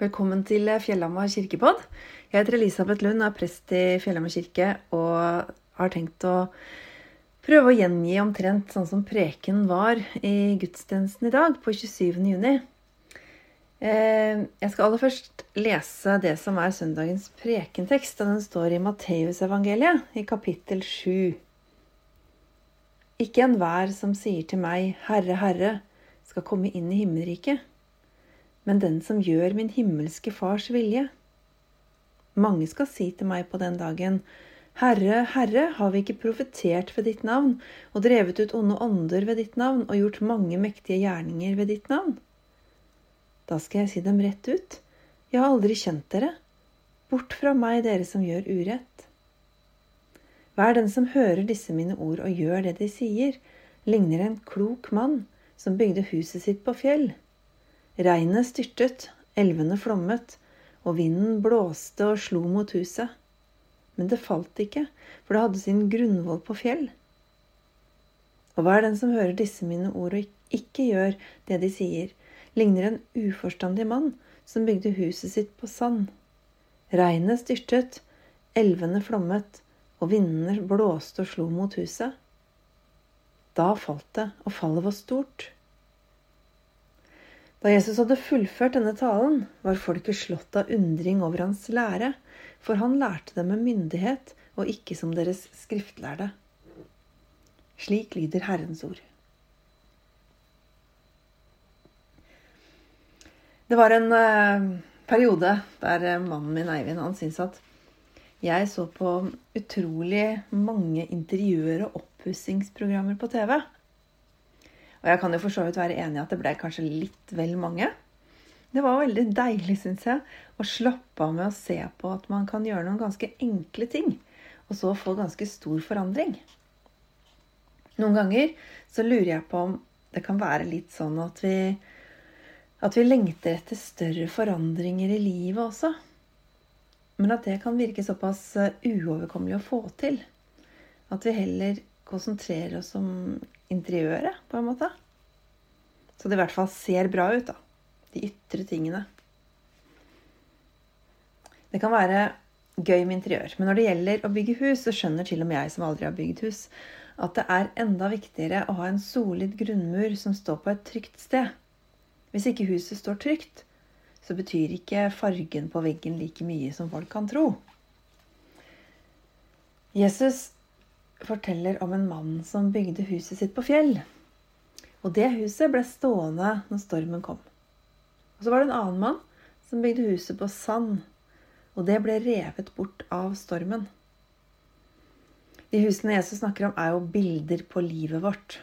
Velkommen til Fjellhamar kirkepodd. Jeg heter Elisabeth Lund er prest i Fjellhamar kirke og har tenkt å prøve å gjengi omtrent sånn som preken var i gudstjenesten i dag, på 27. juni. Eh, jeg skal aller først lese det som er søndagens prekentekst, og den står i Matteusevangeliet, i kapittel 7. Ikke enhver som sier til meg, Herre, Herre, skal komme inn i himmelriket men den som gjør min himmelske Fars vilje. Mange skal si til meg på den dagen, Herre, Herre, har vi ikke profetert ved ditt navn og drevet ut onde ånder ved ditt navn og gjort mange mektige gjerninger ved ditt navn? Da skal jeg si dem rett ut, jeg har aldri kjent dere, bort fra meg, dere som gjør urett. Hver den som hører disse mine ord og gjør det de sier, ligner en klok mann som bygde huset sitt på fjell. Regnet styrtet, elvene flommet, og vinden blåste og slo mot huset. Men det falt ikke, for det hadde sin grunnvoll på fjell. Og hver den som hører disse mine ord og ikke gjør det de sier, ligner en uforstandig mann som bygde huset sitt på sand. Regnet styrtet, elvene flommet, og vindene blåste og slo mot huset. Da falt det, og fallet var stort. Da Jesus hadde fullført denne talen, var folket slått av undring over hans lære, for han lærte dem med myndighet og ikke som deres skriftlærde. Slik lyder Herrens ord. Det var en uh, periode der uh, mannen min Eivind han syntes at jeg så på utrolig mange interiør- og oppussingsprogrammer på TV. Og jeg kan jo for så vidt være enig i at det ble kanskje litt vel mange. Det var veldig deilig, syns jeg, å slappe av med å se på at man kan gjøre noen ganske enkle ting, og så få ganske stor forandring. Noen ganger så lurer jeg på om det kan være litt sånn at vi, at vi lengter etter større forandringer i livet også. Men at det kan virke såpass eh, uoverkommelig å få til. At vi heller konsentrerer oss om interiøret, på en måte. Så det i hvert fall ser bra ut, da. De ytre tingene. Det kan være gøy med interiør, men når det gjelder å bygge hus, så skjønner til og med jeg som aldri har bygd hus, at det er enda viktigere å ha en solid grunnmur som står på et trygt sted. Hvis ikke huset står trygt, så betyr ikke fargen på veggen like mye som folk kan tro. Jesus forteller om en mann som bygde huset sitt på fjell. Og det huset ble stående når stormen kom. Og så var det en annen mann som bygde huset på sand. Og det ble revet bort av stormen. De husene Jesus snakker om, er jo bilder på livet vårt.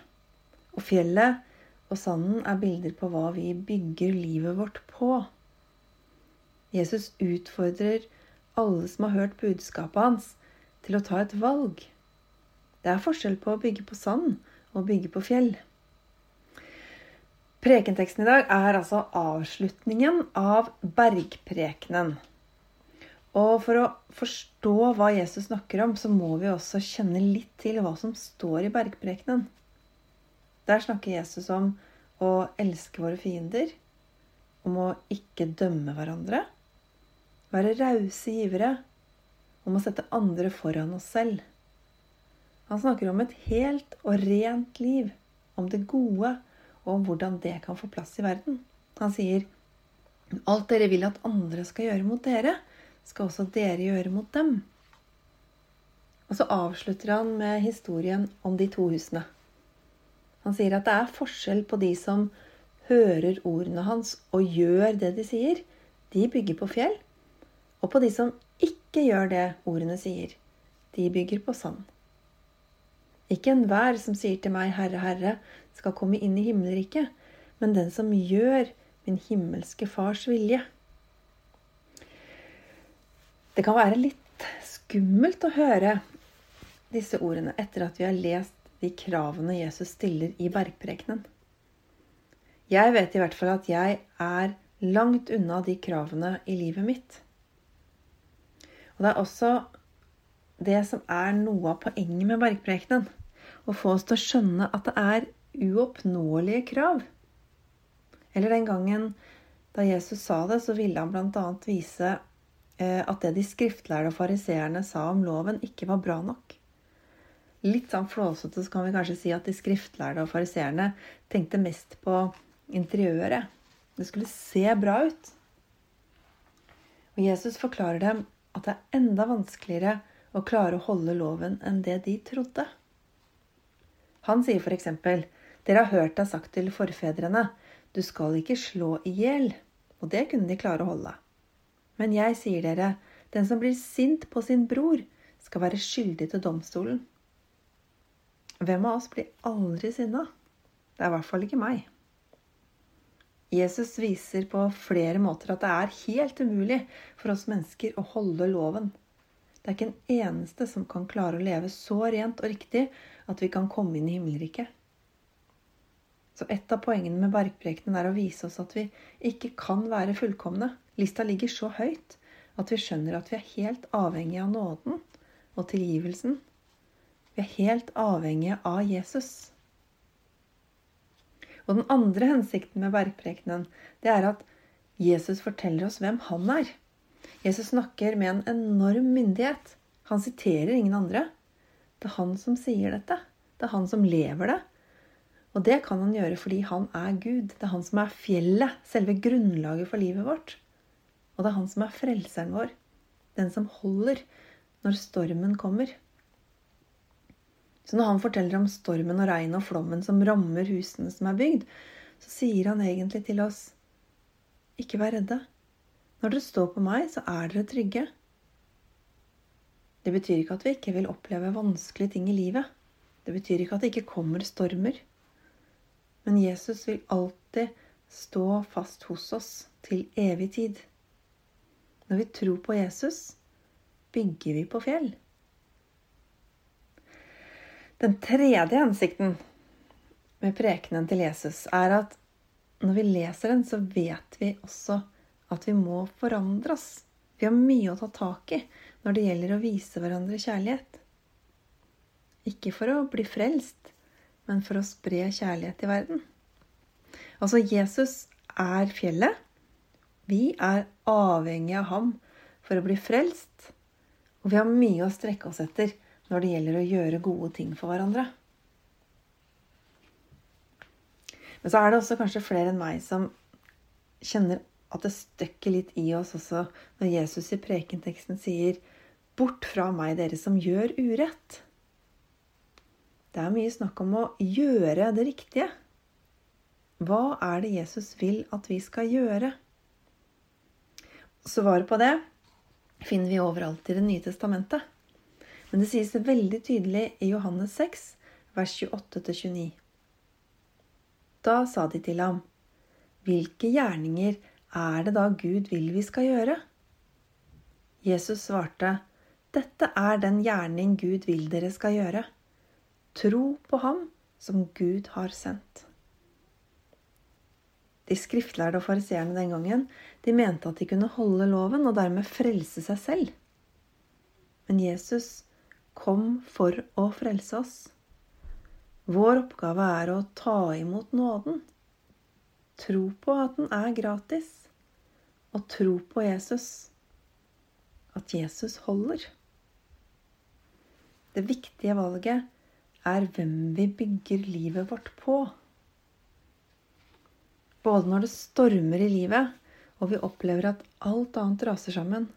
Og fjellet og sanden er bilder på hva vi bygger livet vårt på. Jesus utfordrer alle som har hørt budskapet hans, til å ta et valg. Det er forskjell på å bygge på sand og bygge på fjell. Prekenteksten i dag er altså avslutningen av bergprekenen. Og for å forstå hva Jesus snakker om, så må vi også kjenne litt til hva som står i bergprekenen. Der snakker Jesus om å elske våre fiender, om å ikke dømme hverandre, være rause givere, om å sette andre foran oss selv. Han snakker om et helt og rent liv, om det gode, og om hvordan det kan få plass i verden. Han sier alt dere vil at andre skal gjøre mot dere, skal også dere gjøre mot dem. Og så avslutter han med historien om de to husene. Han sier at det er forskjell på de som hører ordene hans og gjør det de sier. De bygger på fjell. Og på de som ikke gjør det ordene sier. De bygger på sand. Ikke enhver som sier til meg, Herre, Herre, skal komme inn i himmelriket, men den som gjør min himmelske Fars vilje. Det kan være litt skummelt å høre disse ordene etter at vi har lest de kravene Jesus stiller i bergprekenen. Jeg vet i hvert fall at jeg er langt unna de kravene i livet mitt. Og det er også det som er noe av poenget med bergprekenen. Å få oss til å skjønne at det er uoppnåelige krav. Eller den gangen Da Jesus sa det, så ville han bl.a. vise eh, at det de skriftlærde og fariseerne sa om loven, ikke var bra nok. Litt sånn flåsete så kan vi kanskje si at de skriftlærde og fariseerne tenkte mest på interiøret. Det skulle se bra ut. Og Jesus forklarer dem at det er enda vanskeligere å klare å holde loven enn det de trodde. Han sier f.eks.: Dere har hørt deg sagt til forfedrene, du skal ikke slå i hjel og det kunne de klare å holde. Men jeg sier dere, den som blir sint på sin bror, skal være skyldig til domstolen. Hvem av oss blir aldri sinna? Det er i hvert fall ikke meg. Jesus viser på flere måter at det er helt umulig for oss mennesker å holde loven. Det er ikke en eneste som kan klare å leve så rent og riktig at vi kan komme inn i himmelriket. Så et av poengene med bergprekenen er å vise oss at vi ikke kan være fullkomne. Lista ligger så høyt at vi skjønner at vi er helt avhengige av nåden og tilgivelsen. Vi er helt avhengige av Jesus. Og den andre hensikten med bergprekenen, det er at Jesus forteller oss hvem han er. Jesus snakker med en enorm myndighet. Han siterer ingen andre. Det er han som sier dette. Det er han som lever det. Og det kan han gjøre fordi han er Gud. Det er han som er fjellet, selve grunnlaget for livet vårt. Og det er han som er frelseren vår. Den som holder når stormen kommer. Så når han forteller om stormen og regnet og flommen som rammer husene som er bygd, så sier han egentlig til oss ikke vær redde. Når dere står på meg, så er dere trygge. Det betyr ikke at vi ikke vil oppleve vanskelige ting i livet. Det betyr ikke at det ikke kommer stormer. Men Jesus vil alltid stå fast hos oss til evig tid. Når vi tror på Jesus, bygger vi på fjell. Den tredje hensikten med prekenen til Jesus er at når vi leser den, så vet vi også at vi må forandre oss. Vi har mye å ta tak i når det gjelder å vise hverandre kjærlighet. Ikke for å bli frelst, men for å spre kjærlighet i verden. Altså, Jesus er fjellet. Vi er avhengig av ham for å bli frelst. Og vi har mye å strekke oss etter når det gjelder å gjøre gode ting for hverandre. Men så er det også kanskje flere enn meg som kjenner at det støkker litt i oss også når Jesus i prekenteksten sier 'Bort fra meg, dere som gjør urett'. Det er mye snakk om å gjøre det riktige. Hva er det Jesus vil at vi skal gjøre? Svaret på det finner vi overalt i Det nye testamentet. Men det sies veldig tydelig i Johannes 6, vers 28-29. Da sa de til ham, Hvilke gjerninger er det da Gud vil vi skal gjøre? Jesus svarte, Dette er den gjerning Gud vil dere skal gjøre Tro på ham som Gud har sendt. De skriftlærde og fariseerne den gangen de mente at de kunne holde loven og dermed frelse seg selv. Men Jesus kom for å frelse oss. Vår oppgave er å ta imot nåden. Tro på at den er gratis, og tro på Jesus. At Jesus holder. Det viktige valget er hvem vi bygger livet vårt på. Både når det stormer i livet, og vi opplever at alt annet raser sammen,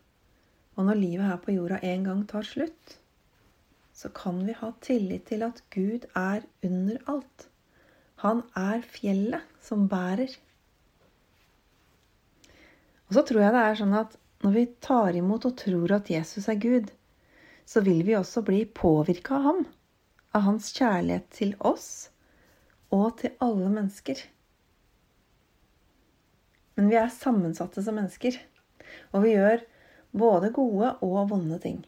og når livet her på jorda en gang tar slutt, så kan vi ha tillit til at Gud er under alt. Han er fjellet som bærer. Og så tror jeg det er sånn at når vi tar imot og tror at Jesus er Gud, så vil vi også bli påvirka av ham av hans kjærlighet til oss og til alle mennesker. Men vi er sammensatte som mennesker, og vi gjør både gode og vonde ting.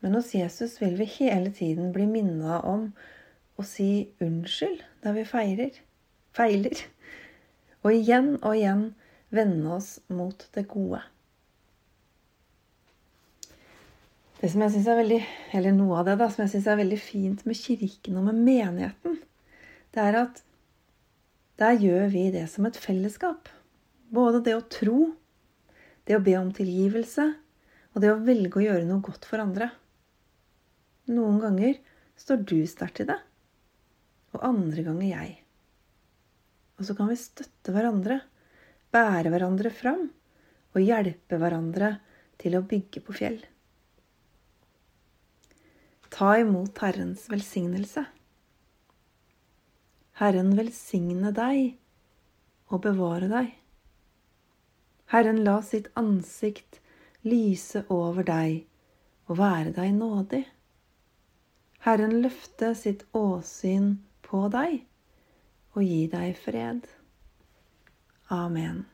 Men hos Jesus vil vi hele tiden bli minna om å si unnskyld der vi feirer, feiler, og igjen og igjen vende oss mot det gode. Det som jeg synes er veldig, eller Noe av det da, som jeg syns er veldig fint med kirken og med menigheten, det er at der gjør vi det som et fellesskap. Både det å tro, det å be om tilgivelse og det å velge å gjøre noe godt for andre. Noen ganger står du sterkt i det, og andre ganger jeg. Og så kan vi støtte hverandre, bære hverandre fram og hjelpe hverandre til å bygge på fjell. Ta imot Herrens velsignelse. Herren velsigne deg og bevare deg. Herren la sitt ansikt lyse over deg og være deg nådig. Herren løfte sitt åsyn på deg og gi deg fred. Amen.